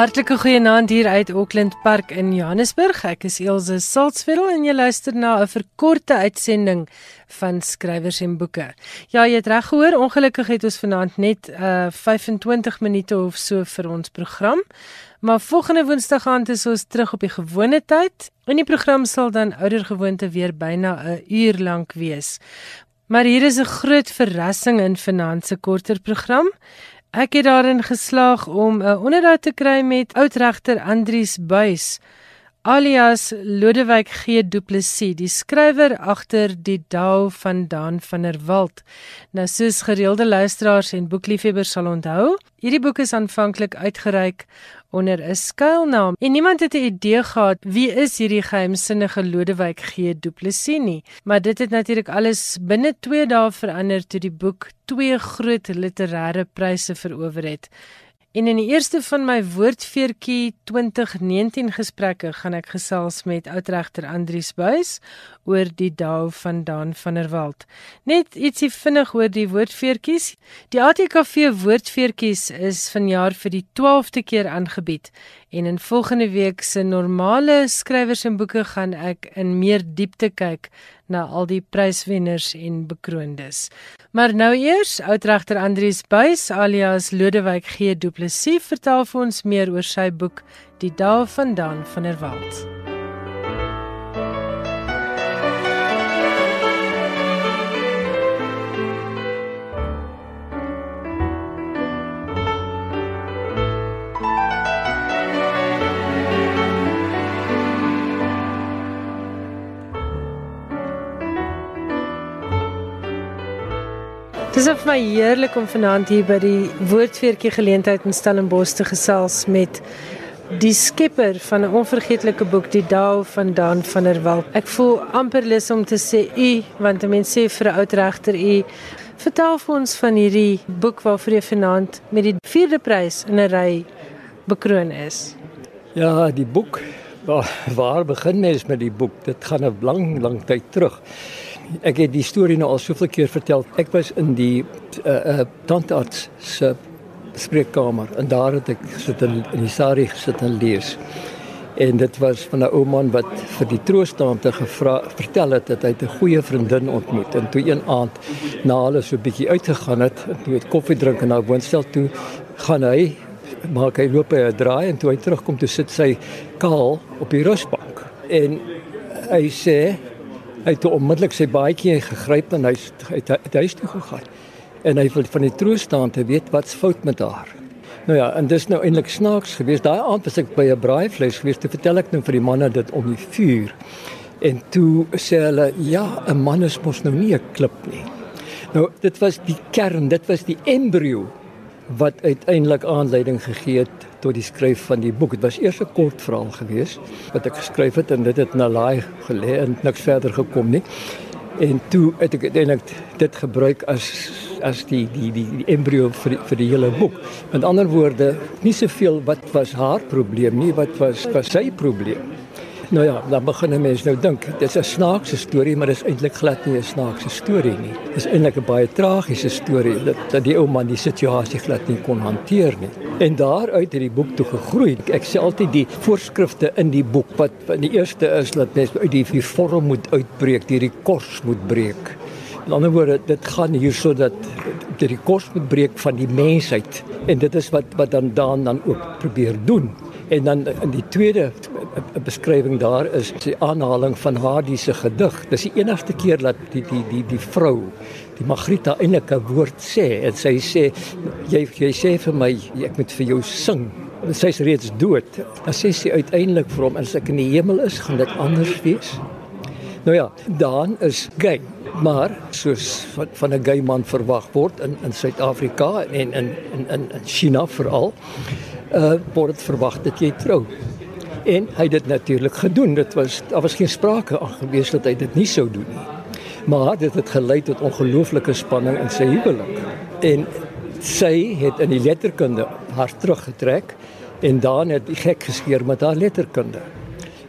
Hartlike goeienaand hier uit Auckland Park in Johannesburg. Ek is Elsje Salzveld en jy luister na 'n verkorte uitsending van skrywers en boeke. Ja, jy het reg gehoor. Ongelukkig het ons vanaand net uh 25 minute of so vir ons program. Maar volgende Woensdag aand is ons terug op die gewone tyd. En die program sal dan oudergewoonte weer byna 'n uur lank wees. Maar hier is 'n groot verrassing in vanaand se korter program. Ek het daarin geslaag om 'n onderhoud te kry met oudregter Andrius Buys alias Lodewyk G Du Plessis, die skrywer agter die Dao van Daan van der Walt. Nou soos gereelde luisteraars en boekliefhebbers sal onthou, hierdie boek is aanvanklik uitgereik onder 'n skuilnaam en niemand het 'n idee gehad wie is hierdie geheimsinnige Lodewyk G Du Plessis nie. Maar dit het natuurlik alles binne 2 dae verander toe die boek twee groot literêre pryse verower het. En in die eerste van my woordfeertjie 2019 gesprekke gaan ek gesels met oudregter Andrius Buys oor die Dao van Daan van der Walt. Net ietsie vinnig oor die woordfeertjies. Die ATKV woordfeertjies is vanjaar vir die 12de keer aangebied en in volgende week se normale skrywers en boeke gaan ek in meer diepte kyk na al die pryswenners en bekroondes. Maar nou eers, oudregter Andrius Buys alias Lodewyk G Du Plessis vertel vir ons meer oor sy boek Die Dae van Dan van der Walt. Dis of my heerlik om vanaand hier by die woordfeertjie geleentheid in Stellenbosch te gesels met die skepper van 'n onvergeetlike boek Die Dao van Dan van der Walt. Ek voel amper lus om te sê u want 'n mens sê vir 'n oud regter u vertel vir ons van hierdie boek waarvoor jy vanaand met die 4de prys in 'n ry bekroon is. Ja, die boek waar, waar begin mens met die boek? Dit gaan 'n lang lang tyd terug. Ek het die storie nou al soveel keer vertel. Ek was in die uh uh tandarts se spreekkamer en daar het ek gesit in, in die sari gesit en lees. En dit was van 'n ou man wat vir die troostaante gevra vertel het dat hy 'n goeie vriendin ontmoet en toe een aand na hulle so 'n bietjie uitgegaan het, toe het koffie drink en na woonstel toe gaan hy maak hy loop hy 'n draai en toe hy terugkom toe sit sy kaal op die rusbank en hy sê Hy het onmiddellik sy baadjie gegryp en hy het uit huis toe gegaan. En hy wil van die troos staan te weet wat's fout met haar. Nou ja, en dis nou eintlik snaaks geweest. Daai aand was ek by 'n braaivleis geweest te vertel ek nou vir die manne dit om die vuur. En toe sê hulle, ja, 'n man is mos nou nie 'n klip nie. Nou, dit was die kern, dit was die embrio wat uiteindelik aanleiding gegee het tot die skryf van die boek. Dit was eers 'n kort verhaal geweest wat ek geskryf het en dit het na laai gelê en niks verder gekom nie. En toe het ek eintlik dit gebruik as as die die die, die embrio vir die, vir die hele boek. Met ander woorde, nie soveel wat was haar probleem nie, wat was was sy probleem. Nou ja, dan begin 'n mens nou dink, dit is 'n snaakse storie, maar dit is eintlik glad nie 'n snaakse storie nie. Dit is eintlik 'n baie tragiese storie dat dat die ou man die situasie glad nie kon hanteer nie. En daaruit het die boek toe gegroei. Ek sê altyd die voorskrifte in die boek wat in die eerste is dat mens uit die vier vorm moet uitbreek, die kors moet breek. In ander woorde, dit gaan hier sodat die kors moet breek van die mensheid en dit is wat wat dan dan dan ook probeer doen. En dan in die tweede 'n beskrywing daar is die aanhaling van Hadie se gedig. Dis die enigste keer dat die die die die vrou, die Magrita eintlik 'n woord sê en sy sê jy jy sê vir my ek moet vir jou sing. Sy's reeds dood. Dan sê sy uiteindelik vir hom as ek in die hemel is, gaan dit anders wees. Nou ja, dan is gay maar soos van, van 'n gay man verwag word in in Suid-Afrika en in in in China veral uh word dit verwag dat jy trou. En hy het dit natuurlik gedoen. Dit was daar was geen sprake aangewees dat hy dit nie sou doen nie. Maar dit het gelei tot ongelooflike spanning in sy huwelik. En sy het in die letterkunde haar teruggetrek en dan het hy gek geskeer met haar letterkunde.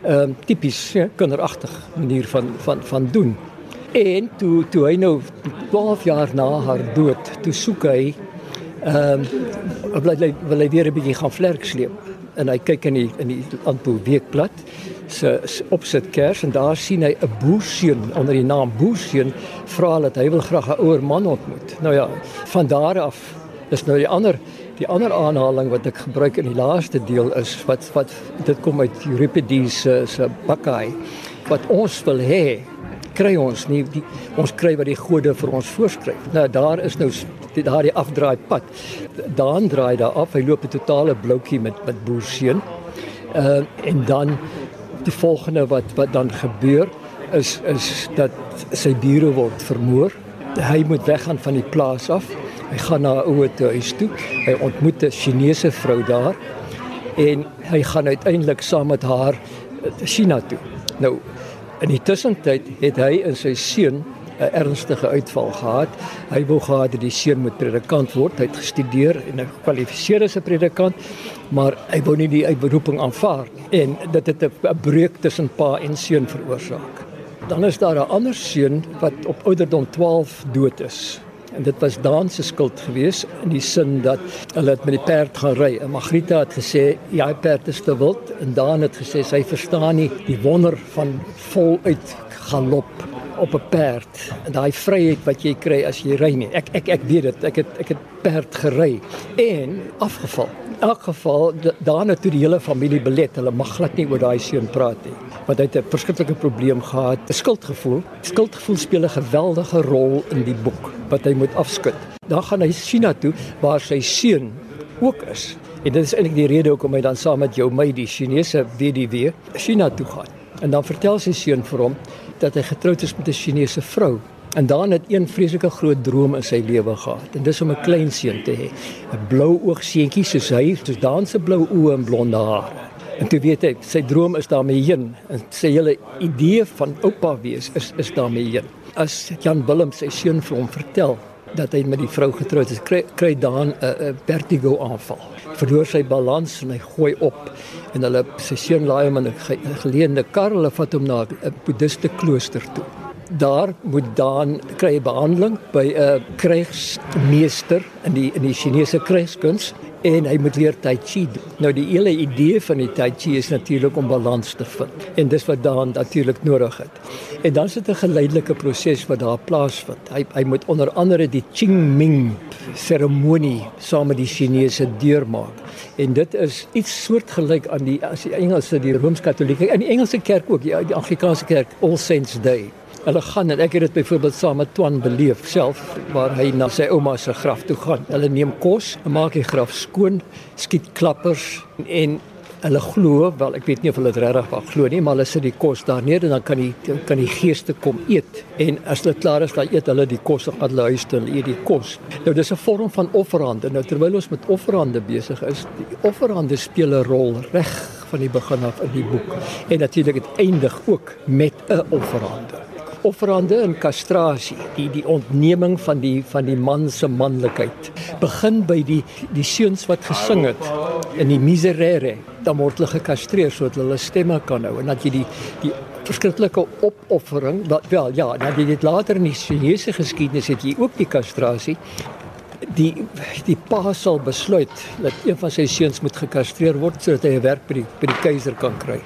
Ehm um, tipies ja, kinderagtig manier van van van doen. En toe toe hy nou 12 jaar na haar dood, toe soek hy ehm um, wil hy wil hy weer 'n bietjie gaan vlerk sleep en hy kyk in die in die Antpo weekblad se opsit kers en daar sien hy 'n boerseun onder die naam boerseun vra dat hy wil graag 'n ouer man ontmoet. Nou ja, van daar af is nou die ander die ander aanhaling wat ek gebruik in die laaste deel is wat wat dit kom uit Euripides se se Bakkai wat ons wil hê kry ons nie die, ons kry wat die gode vir ons voorskryf. Nou daar is nou die daardie afdraai pad. Daan draai daar af. Hy loop 'n totale bloukie met met boerseun. Uh en dan die volgende wat wat dan gebeur is is dat sy bure word vermoor. Hy moet weggaan van die plaas af. Hy gaan na 'n ouer huis toe. Hy ontmoet 'n Chinese vrou daar en hy gaan uiteindelik saam met haar China toe. Nou In die tussentyd het hy en sy seun 'n ernstige uitval gehad. Hy wou gehad dat die seun moet predikant word. Hy het gestudeer en hy gekwalifiseer as 'n predikant, maar hy wou nie die uitberoeping aanvaar en dit het 'n breuk tussen pa en seun veroorsaak. Dan is daar 'n ander seun wat op ouderdom 12 dood is. En dit was Daan se skuld geweest in die sin dat hulle het met die perd gaan ry. En Magrita het gesê, "Ja, die perd is te wild." En Daan het gesê sy verstaan nie die wonder van voluit galop op 'n perd. En daai vryheid wat jy kry as jy ry nie. Ek ek ek weet dit. Ek het ek het perd gery en afgeval. Elk geval het toe die hele familie belet. Hulle mag glad nie oor daai seun praat nie want hy het 'n verskriklike probleem gehad, 'n skuldgevoel. Skuldgevoel speel 'n geweldige rol in die boek wat hy moet afskud. Dan gaan hy China toe waar sy seun ook is. En dit is eintlik die rede hoekom hy dan saam met jou my die Chinese WDW China toe gaan. En dan vertel sy seun vir hom dat hy getroud is met 'n Chinese vrou. En dan het een vreeslike groot droom in sy lewe gehad. En dis om 'n klein seun te hê. 'n Blou oog seentjie soos hy, soos daan se blou oë en blonde hare. En toe weet ek, sy droom is daarmee heen en sy hele idee van oupa wees is is daarmee heen. As Jan Willem sy seun vir hom vertel dat hy met die vrou getroud is, kry daan 'n vertigo aanval. Verloor sy balans en hy gooi op en hulle sy seun laai hom in 'n geleende kar, hulle vat hom na 'n boeddhiste klooster toe. Daar moet daan kry behandeling by 'n krygsmeester in die in die Chinese krygskuns en hy moet leer tai chi doen. Nou die hele idee van die tai chi is natuurlik om balans te vind en dis wat daan natuurlik nodig het. En dan sit 'n geleidelike proses wat daar plaasvind. Hy hy moet onder andere die Qingming seremonie saam met die Chinese deurmaak. En dit is iets soortgelyk aan die as die Engelse die Rooms-Katolieke en die Engelse kerk ook, die, die Anglikaanse kerk All Saints Day. Hulle gaan en ek het dit byvoorbeeld saam met Twan beleef self waar hy na sy ouma se graf toe gaan. Hulle neem kos, maak die graf skoon, skiet klappers en hulle glo, wel ek weet nie of hulle dit regtig wag glo nie, maar hulle sit die kos daar neer en dan kan die kan die geeste kom eet. En as hulle klaar is, dan eet hulle die kos op hulle huis toe, eet die kos. Nou dis 'n vorm van offerande. Nou terwyl ons met offerande besig is, die offerande speel 'n rol reg van die begin af in die boek. En natuurlik dit eindig ook met 'n offerande offerande en kastrasie, die die ontneming van die van die man se manlikheid. Begin by die die seuns wat gesing het in die miserere, dan word hulle gekastreer sodat hulle stemme kan hou en dat jy die die verskriklike opoffering wat wel ja, dat jy dit later in die Chinese geskiedenis het jy ook die kastrasie die die pa sal besluit dat een van sy seuns moet gekastreer word sodat hy 'n werk by die by die keiser kan kry.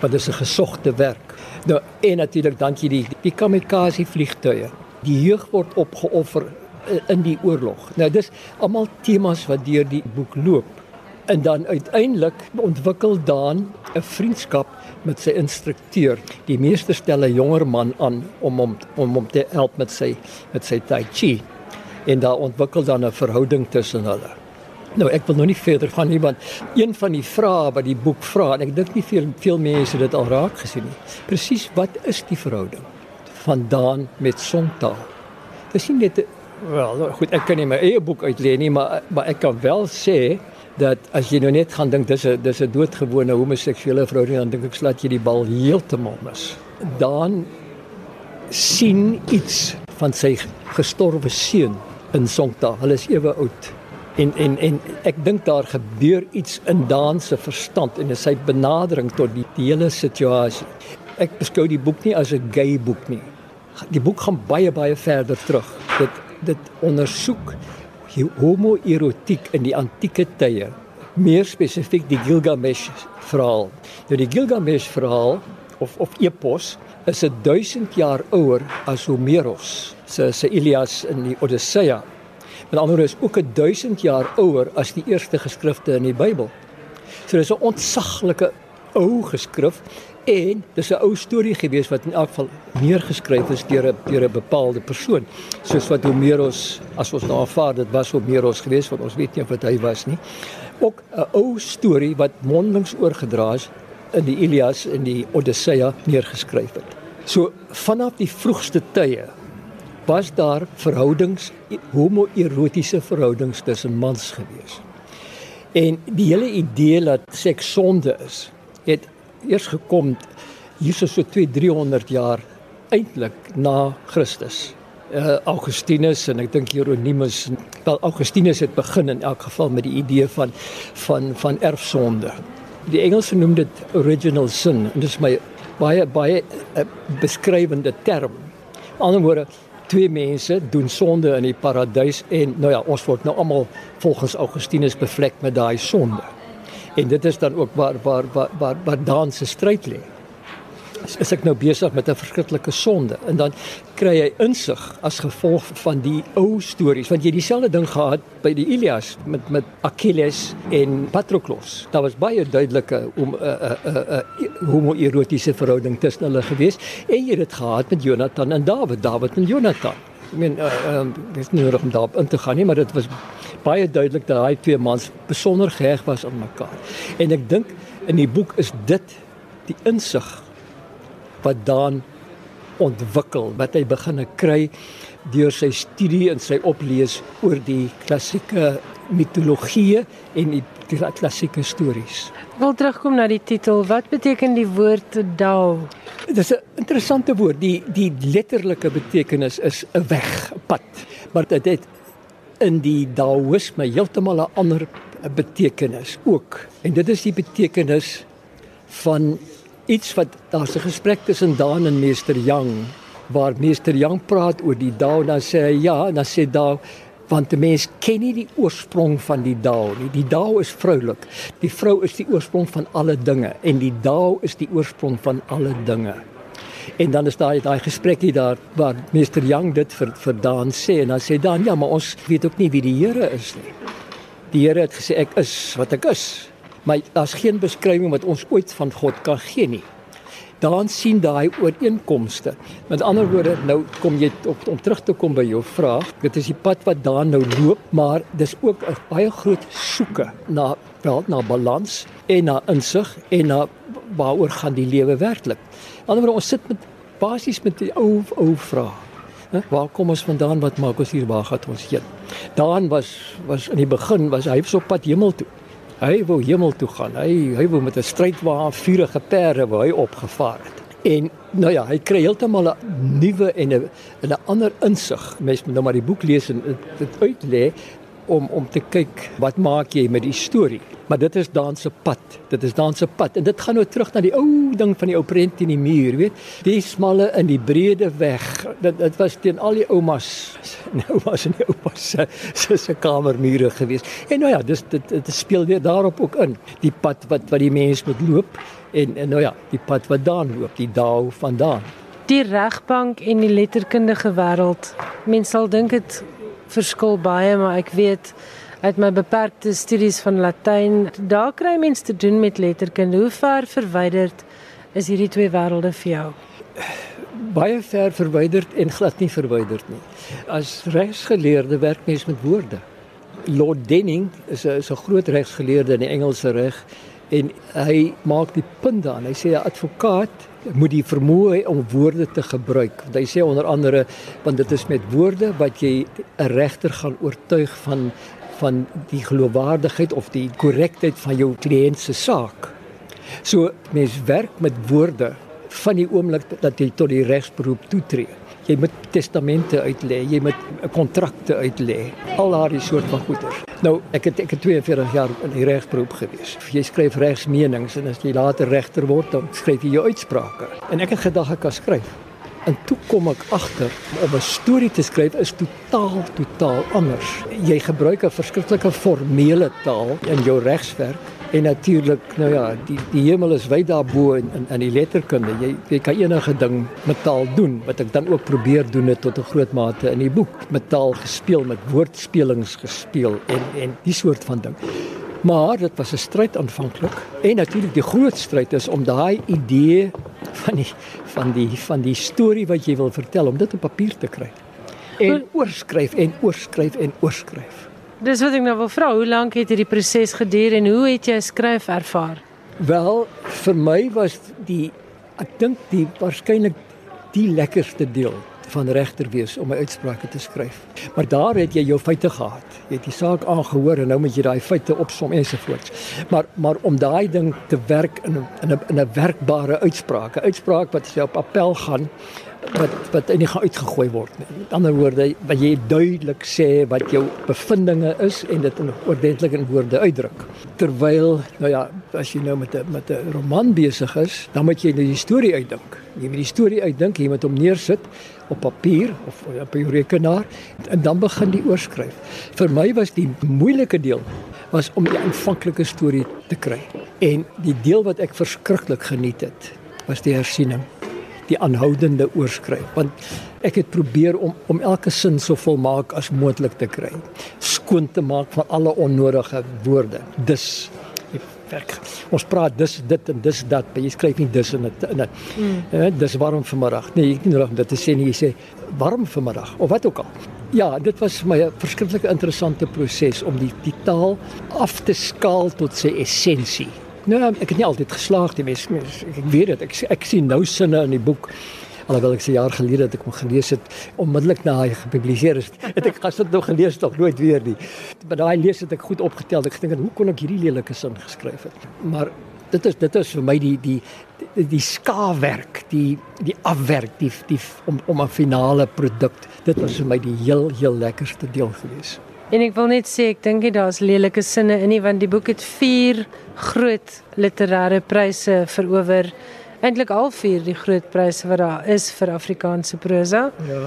Want dit is 'n gesogte werk. Nou en natuurlik dan jy die die kamikaze vliegtuie. Die jeug word opgeoffer in die oorlog. Nou dis almal temas wat deur die boek loop. En dan uiteindelik ontwikkel daan 'n vriendskap met sy instrukteur. Die meester stel 'n jonger man aan om hom om hom te help met sy met sy tai chi. En daar ontwikkel dan 'n verhouding tussen hulle. Nou ek wil nou nie verder gaan nie want een van die vrae wat die boek vra en ek dink nie veel veel mense dit al raak gesien nie. Presies wat is die verhouding van Daan met Songtaal? Dis nie net wel goed ek kan nie my eie boek uitleen nie maar maar ek kan wel sê dat as jy nou net gaan dink dis 'n dis 'n doodgewone homoseksuele verhouding dan dink ek slaat jy die bal heeltemal mis. Daan sien iets van sy gestorwe seun in Songtaal. Hulle is ewe oud. En en en ek dink daar gebeur iets in Daan se verstand en sy benadering tot die, die hele situasie. Ek beskou die boek nie as 'n gay boek nie. Die boek gaan baie baie verder terug. Dit dit ondersoek homoerotiek in die antieke tye meer spesifiek die Gilgamesh verhaal. Nou die Gilgamesh verhaal of of epos is 'n 1000 jaar ouer as Homeros se se Ilias in die Odyssea. Met ander woorde is ook 'n 1000 jaar ouer as die eerste geskrifte in die Bybel. So dis 'n ontsaglike ou geskrif en dis 'n ou storie gewees wat in elk geval neergeskryf is deur 'n deur 'n bepaalde persoon soos wat Homeros as ons nou aanvaar dit was Homeros gewees want ons weet nie of dit hy was nie ook 'n ou storie wat mondelings oorgedra is in die Ilias en die Odyssea neergeskryf het. So vanaf die vroegste tye was daar verhoudings homoerotiese verhoudings tussen mans gewees. En die hele idee dat seks sonde is, het eers gekom hierso so 2-300 jaar eintlik na Christus. Uh, Augustinus en ek dink Hieronymus wel Augustinus het begin in elk geval met die idee van van van erfsonde. Die Engelse noem dit original sin en dit is my baie baie uh, beskrywende term. Aan die ander woorde twee mense doen sonde in die paradys en nou ja ons word nou almal volgens Augustinus bevlek met daai sonde. En dit is dan ook waar waar waar waar, waar dans se stryd lê is ek nou besig met 'n verskriklike sonde en dan kry jy insig as gevolg van die ou stories want jy dieselfde ding gehad by die Ilias met met Achilles en Patroklos. Daar was baie duidelike om 'n 'n 'n 'n homoerotiese verhouding tussen hulle gewees en jy het dit gehad met Jonathan en Dawid, Dawid en Jonathan. Ek meen uh um, dis nie nodig om daarop in te gaan nie, maar dit was baie duidelik dat daai twee mans besonder geheg was aan mekaar. En ek dink in die boek is dit die insig wat dan ontwikkel wat hy begin kry deur sy studie en sy oplees oor die klassieke mitologie en die, die klassieke stories. Ek wil terugkom na die titel. Wat beteken die woord Dao? Dit is 'n interessante woord. Die die letterlike betekenis is 'n weg, 'n pad. Maar dit het in die Daoïsme heeltemal 'n ander betekenis ook. En dit is die betekenis van iets wat daar's 'n gesprek tussen Daan en Meester Yang waar Meester Yang praat oor die Dao dan sê hy ja dan sê Dao want die mens ken nie die oorsprong van die Dao nie. Die Dao is vroulik. Die vrou is die oorsprong van alle dinge en die Dao is die oorsprong van alle dinge. En dan is daai daai gesprekkie daar waar Meester Yang dit vir vir Daan sê en dan sê Daan ja maar ons weet ook nie wie die Here is nie. Die Here het gesê ek is wat ek is maar daar's geen beskrywing wat ons ooit van God kan gee nie. Dan sien daai ooreenkomste. Met ander woorde, nou kom jy op om terug te kom by jou vraag. Dit is die pad wat daar nou loop, maar dis ook 'n baie groot soeke na wel na balans en na insig en na waaroor gaan die lewe werklik. Anderswoorde ons sit met basies met die ou ou vraag. Waar kom ons vandaan? Wat maak ons hier? Waar gaan ons heen? Daan was was in die begin was hy op pad hemel toe. Hy wou hemel toe gaan. Hy hy wou met 'n strydwa vuurige perde wou hy opgevaar het. En nou ja, hy kry heeltemal 'n nuwe en 'n 'n ander insig. Mens moet nou maar die boek lees en dit uitlê om om te kyk wat maak jy met die storie. Maar dit is dan se pad. Dit is dan se pad en dit gaan nou terug na die ou ding van die ou prent in die muur, weet? Die smalle in die breë weg. Dit dit was teen al die oumas, nou was in die oupas se se se kamermure gewees. En nou ja, dis dit dit speel weer daarop ook in. Die pad wat wat die mens moet loop en, en nou ja, die pad wat daan loop, die daal vandaan. Die regbank en die letterkundige wêreld. Mense sal dink dit verskil baie, maar ek weet uit my beperkte studies van Latyn, daar kry mense te doen met letterkunde. Hoe ver verwyderd is hierdie twee wêrelde vir jou? Baie ver verwyderd en glad nie verwyderd nie. As regsgeleerde werk mens met woorde. Lord Denning is 'n groot regsgeleerde in die Engelse reg en hy maak die punt dan. Hy sê 'n advokaat moet die vermoë om woorde te gebruik. Want hy sê onder andere want dit is met woorde wat jy 'n regter gaan oortuig van van die geloofwaardigheid of die korrektheid van jou kliënt se saak. So mens werk met woorde van die oomblik dat jy tot die regsberoep toetree. Jy moet testamente uitlê, jy moet kontrakte uitlê, al daardie soort van goeder. Nou, ek het ek het 42 jaar in die regsberoep gewees. Jy skryf regsmenings en as jy later regter word, dan skryf jy jou uitsprake. En ek het gedag ek kan skryf. En toe kom ek agter om 'n storie te skryf is totaal totaal anders. Jy gebruik 'n verskriklike formele taal in jou regswerk en natuurlik nou ja, die die hemel is wyd daarbo in in, in die letterkunde. Jy jy kan enige ding met taal doen wat ek dan ook probeer doen het tot 'n groot mate in die boek. Met taal gespeel, met woordspelings gespeel en en die soort van ding. Maar dit was 'n stryd aanvanklik en natuurlik die groot stryd is om daai idee van die van die van die storie wat jy wil vertel om dit op papier te kry. En oorskryf en oorskryf en oorskryf. Dis wat ek nou wil vra, hoe lank het hierdie proses geduur en hoe het jy skryf ervaar? Wel, vir my was die ek dink die waarskynlik die lekkerste deel van regter wees om my uitsprake te skryf. Maar daar het jy jou feite gehad. Jy het die saak aangehoor en nou moet jy daai feite opsom ensovoorts. Maar maar om daai ding te werk in 'n in 'n werkbare uitspraak, 'n uitspraak wat jy op appel gaan wat wat nie gaan uitgegooi word nie. Met ander woorde, wat jy duidelik sê wat jou bevindinge is en dit in ordentlik in woorde uitdruk. Terwyl nou ja, as jy nou met 'n met 'n roman besig is, dan moet jy nou die storie uitdink. Jy moet die storie uitdink, jy moet hom neersit op papier of op jou rekenaar en dan begin die oorskryf. Vir my was die moeilike deel was om die aanvanklike storie te kry. En die deel wat ek verskriklik geniet het, was die hersiening die aanhoudende oorskryf want ek het probeer om om elke sin so volmaak as moontlik te kry. Skoon te maak van alle onnodige woorde. Dis werk. Ons praat dis dit en dis dat maar jy skryf nie dis en dit en dit mm. eh, dis warm vanmiddag. Nee ek nie nodig om dit te sê nie. Jy sê warm vanmiddag of wat ook al. Ja, dit was vir my 'n verskriklike interessante proses om die die taal af te skaal tot sy essensie. Nou, ek het nie altyd geslaag nie, mens. Ek weet dit. Ek ek sien nou sinne in die boek. Alhoewel ek se jaar gelede het ek hom gelees het, onmiddellik na hy gepubliseer is, het ek gas dit nog gelees tog nooit weer nie. Maar daai lees het ek goed opgetel. Ek gedink, hoe kon ek hierdie lelike sin geskryf het? Maar dit is dit is vir my die die die, die skaafwerk, die die afwerk, die die om om 'n finale produk. Dit was vir my die heel heel lekkerste deel geweest. En ek wil net sê ek dink dit daar's lelike sinne in nie want die boek het 4 groot literêre pryse verower. Eintlik al 4 die groot pryse wat daar is vir Afrikaanse prosa. Ja.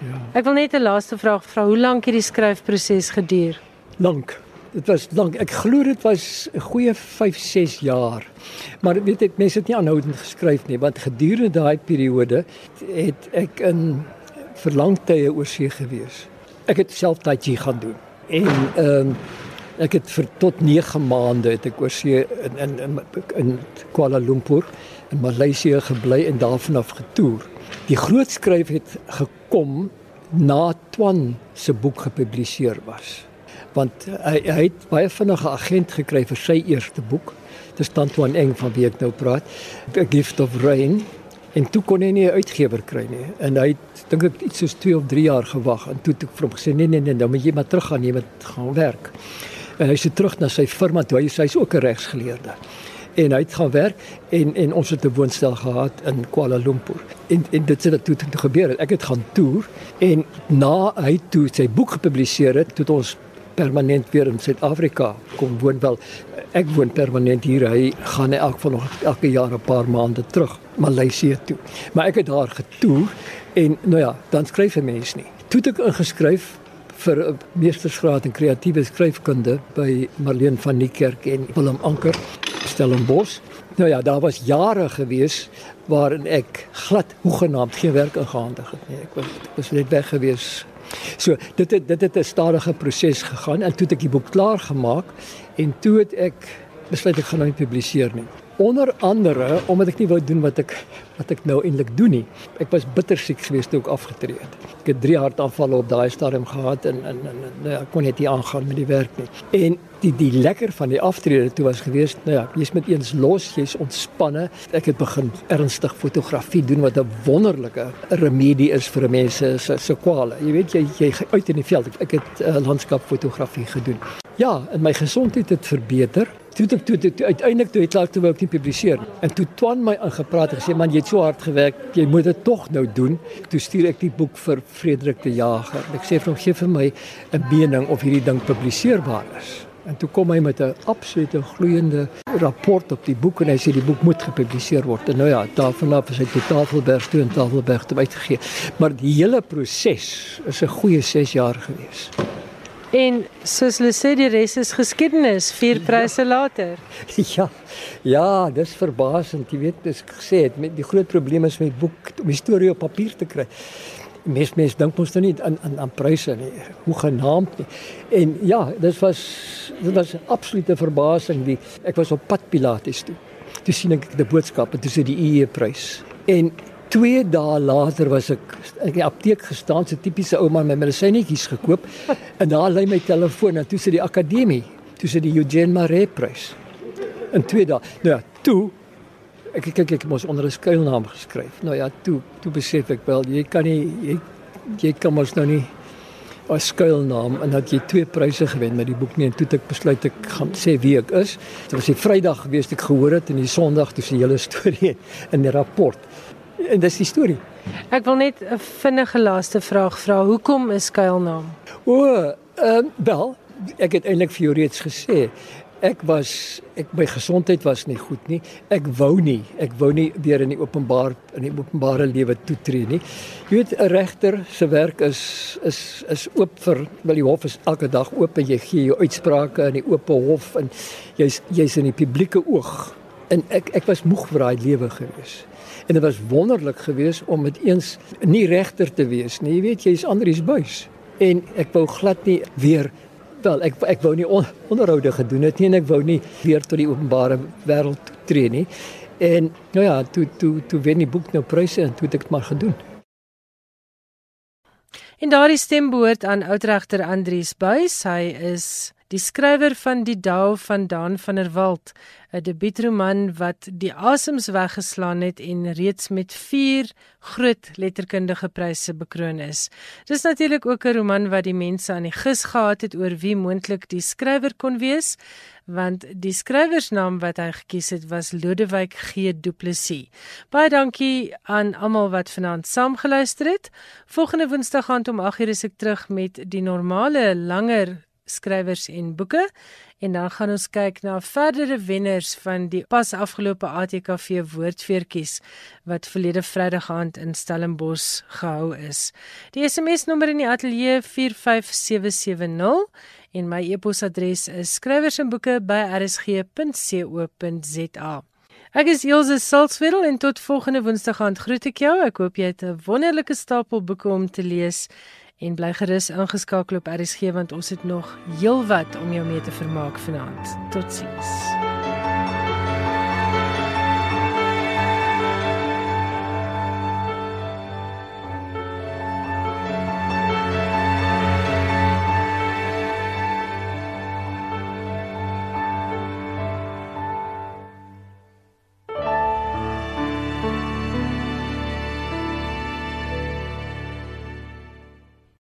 Ja. Ek wil net 'n laaste vraag vra. Hoe lank het die skryfproses geduur? Lank. Dit was lank. Ek glo dit was 'n goeie 5, 6 jaar. Maar weet ek mense het nie aanhoudend geskryf nie want gedurende daai periode het ek in verlangtye oorsee gewees. Ek het self tai chi gaan doen. En ehm um, ek het vir tot 9 maande het ek oorsee in in in, in Kuala Lumpur in Maleisië gebly en daarvan af getoer. Die groot skryf het gekom na Twan se boek gepubliseer was. Want hy, hy het baie vinnige agent gekry vir sy eerste boek. Dis Twan Eng van wie ek nou praat. A Gift of Rain En toe kon hy nie 'n uitgewer kry nie. En hy het dink ek iets soos 2 of 3 jaar gewag en toe het ek vir hom gesê nee nee nee, dan moet jy maar teruggaan, jy moet gaan werk. En hy sê terug na sy firma toe. Hy hy's ook 'n regsgeleerde. En hy het gaan werk en en ons het 'n woonstel gehad in Kuala Lumpur. En en dit het toe toe gebeur. Ek het gaan toer en na hy toe sy boek gepubliseer het, het ons permanent weer in Suid-Afrika kom woon wel ek woon permanent hier. Hy gaan in elk geval nog elke jaar 'n paar maande terug Maleisië toe. Maar ek het daar getoer en nou ja dan skryf 'n mens nie. Toe ek ingeskryf vir 'n meestersgraad in kreatiewe skryfkunde by Marlene van Niekerk en Willem Anker Stellenbosch. Nou ja daar was jare gewees waarin ek glad hoegenaamd geen werk ingehandig het nie. Ek was ek was net weg gewees So dit het dit het 'n stadige proses gegaan en toe het ek die boek klaar gemaak en toe het ek besluit ek gaan nou nie publiseer nie. Onder andere omdat ek nie wou doen wat ek wat ek nou eintlik doen nie. Ek was bitter siek geweest toe ek afgetree het. Ek het 3 hartaanvalle op daai stadium gehad en en, en nou ja, kon net nie aangaan met die werk nie. En die die lekker van die aftrede toe was geweest, nou ja, jy's met eens los, jy's ontspanne. Ek het begin ernstig fotografie doen wat 'n wonderlike remedie is vir mense se se kwale. Jy weet jy jy uit in die veld. Ek het uh, landskapfotografie gedoen. Ja, en my gesondheid het verbeter toe toe toe, toe, toe uiteindelik toe het klaar toe wou ek nie publiseer en toe Twan my ingepraat en gesê man jy het so hard gewerk jy moet dit tog nou doen toe stuur ek die boek vir Frederik de Jager ek sê vir hom gee vir my 'n mening of hierdie ding publiseerbaar is En toe kom hy met 'n absolute gloeiende rapport op die boek en hy sê die boek moet gepubliseer word. En nou ja, daarvan af is hy tot Tafelberg toe en Tafelberg toe uitgegee. Maar die hele proses is 'n goeie 6 jaar gewees. En soos hulle sê die res is geskiedenis, vier pryse ja. later. Ja. Ja, dis verbasend. Jy weet, dis gesê het met die groot probleem is met boek om die storie op papier te kry mes mes dink mos nou nie aan aan aan pryse nie. Hoe genaamd nie. En ja, dit was dit was 'n absolute verbasing die ek was op pad Pilates toe. Toe sien ek die boodskap en toe sê die IE prys. En 2 dae later was ek in die apteek gestaan, so tipiese ouma met my medisynetjies gekoop en daar lê my telefoon en toe sê die akademie, toe sê die Eugene Maree prys. In 2 dae. Nou ja, toe ek kyk ek mos onder 'n skuilnaam geskryf. Nou ja, toe toe besef ek wel jy kan nie jy jy kan mos nou nie 'n skuilnaam en dat jy twee pryse gewen met die boek nie en toe ek besluit ek gaan sê wie ek is. Dit was die Vrydag gewees ek gehoor het en die Sondag toe se hele storie in die rapport. En dis die storie. Ek wil net 'n vinnige laaste vraag vra. Hoekom 'n skuilnaam? O, ehm uh, wel, ek het eintlik vir jou reeds gesê ek was ek my gesondheid was nie goed nie. Ek wou nie, ek wou nie weer in die openbaar in die openbare lewe toetree nie. Jy weet 'n regter se werk is is is oop vir wel die hof is elke dag oop en jy gee jou uitsprake in die oop hof en jy's jy's in die publieke oog. En ek ek was moeg vir daai lewe gewees. En dit was wonderlik geweest om met eens nie regter te wees nie. Jy weet jy's Andrius Buys en ek wou glad nie weer wel ek ek wou nie on, onderhoude gedoen het nie en ek wou nie weer tot die openbare wêreld tree nie. En nou ja, toe toe toe wen die boek nou pryse en toe het ek dit maar gedoen. En daardie stem behoort aan oudregter Andrius Buys. Hy is die skrywer van Die Dao van Daan van der Walt, 'n debuutroman wat die asems weggeslaan het en reeds met 4 groot letterkundige pryse bekroon is. Dis natuurlik ook 'n roman wat die mense aan die gis gehad het oor wie moontlik die skrywer kon wees, want die skrywersnaam wat hy gekies het was Lodewyk G Du Plessis. Baie dankie aan almal wat vanaand saamgeluister het. Volgende Woensdag aand om 8:00 is ek terug met die normale langer skrywers en boeke en dan gaan ons kyk na verdere wenners van die pas afgelope ATKV woordfeertjies wat verlede Vrydag aand in Stellenbosch gehou is. Die SMS nommer in die ateljee 45770 en my e-posadres is skrywersenboeke@rsg.co.za. Ek is Elsje Salzwetel en tot volgende Woensdag aand groet ek jou. Ek hoop jy het 'n wonderlike stapel boeke om te lees en bly gerus ingeskakel op RSG want ons het nog heelwat om jou mee te vermaak vanaand. Totsiens.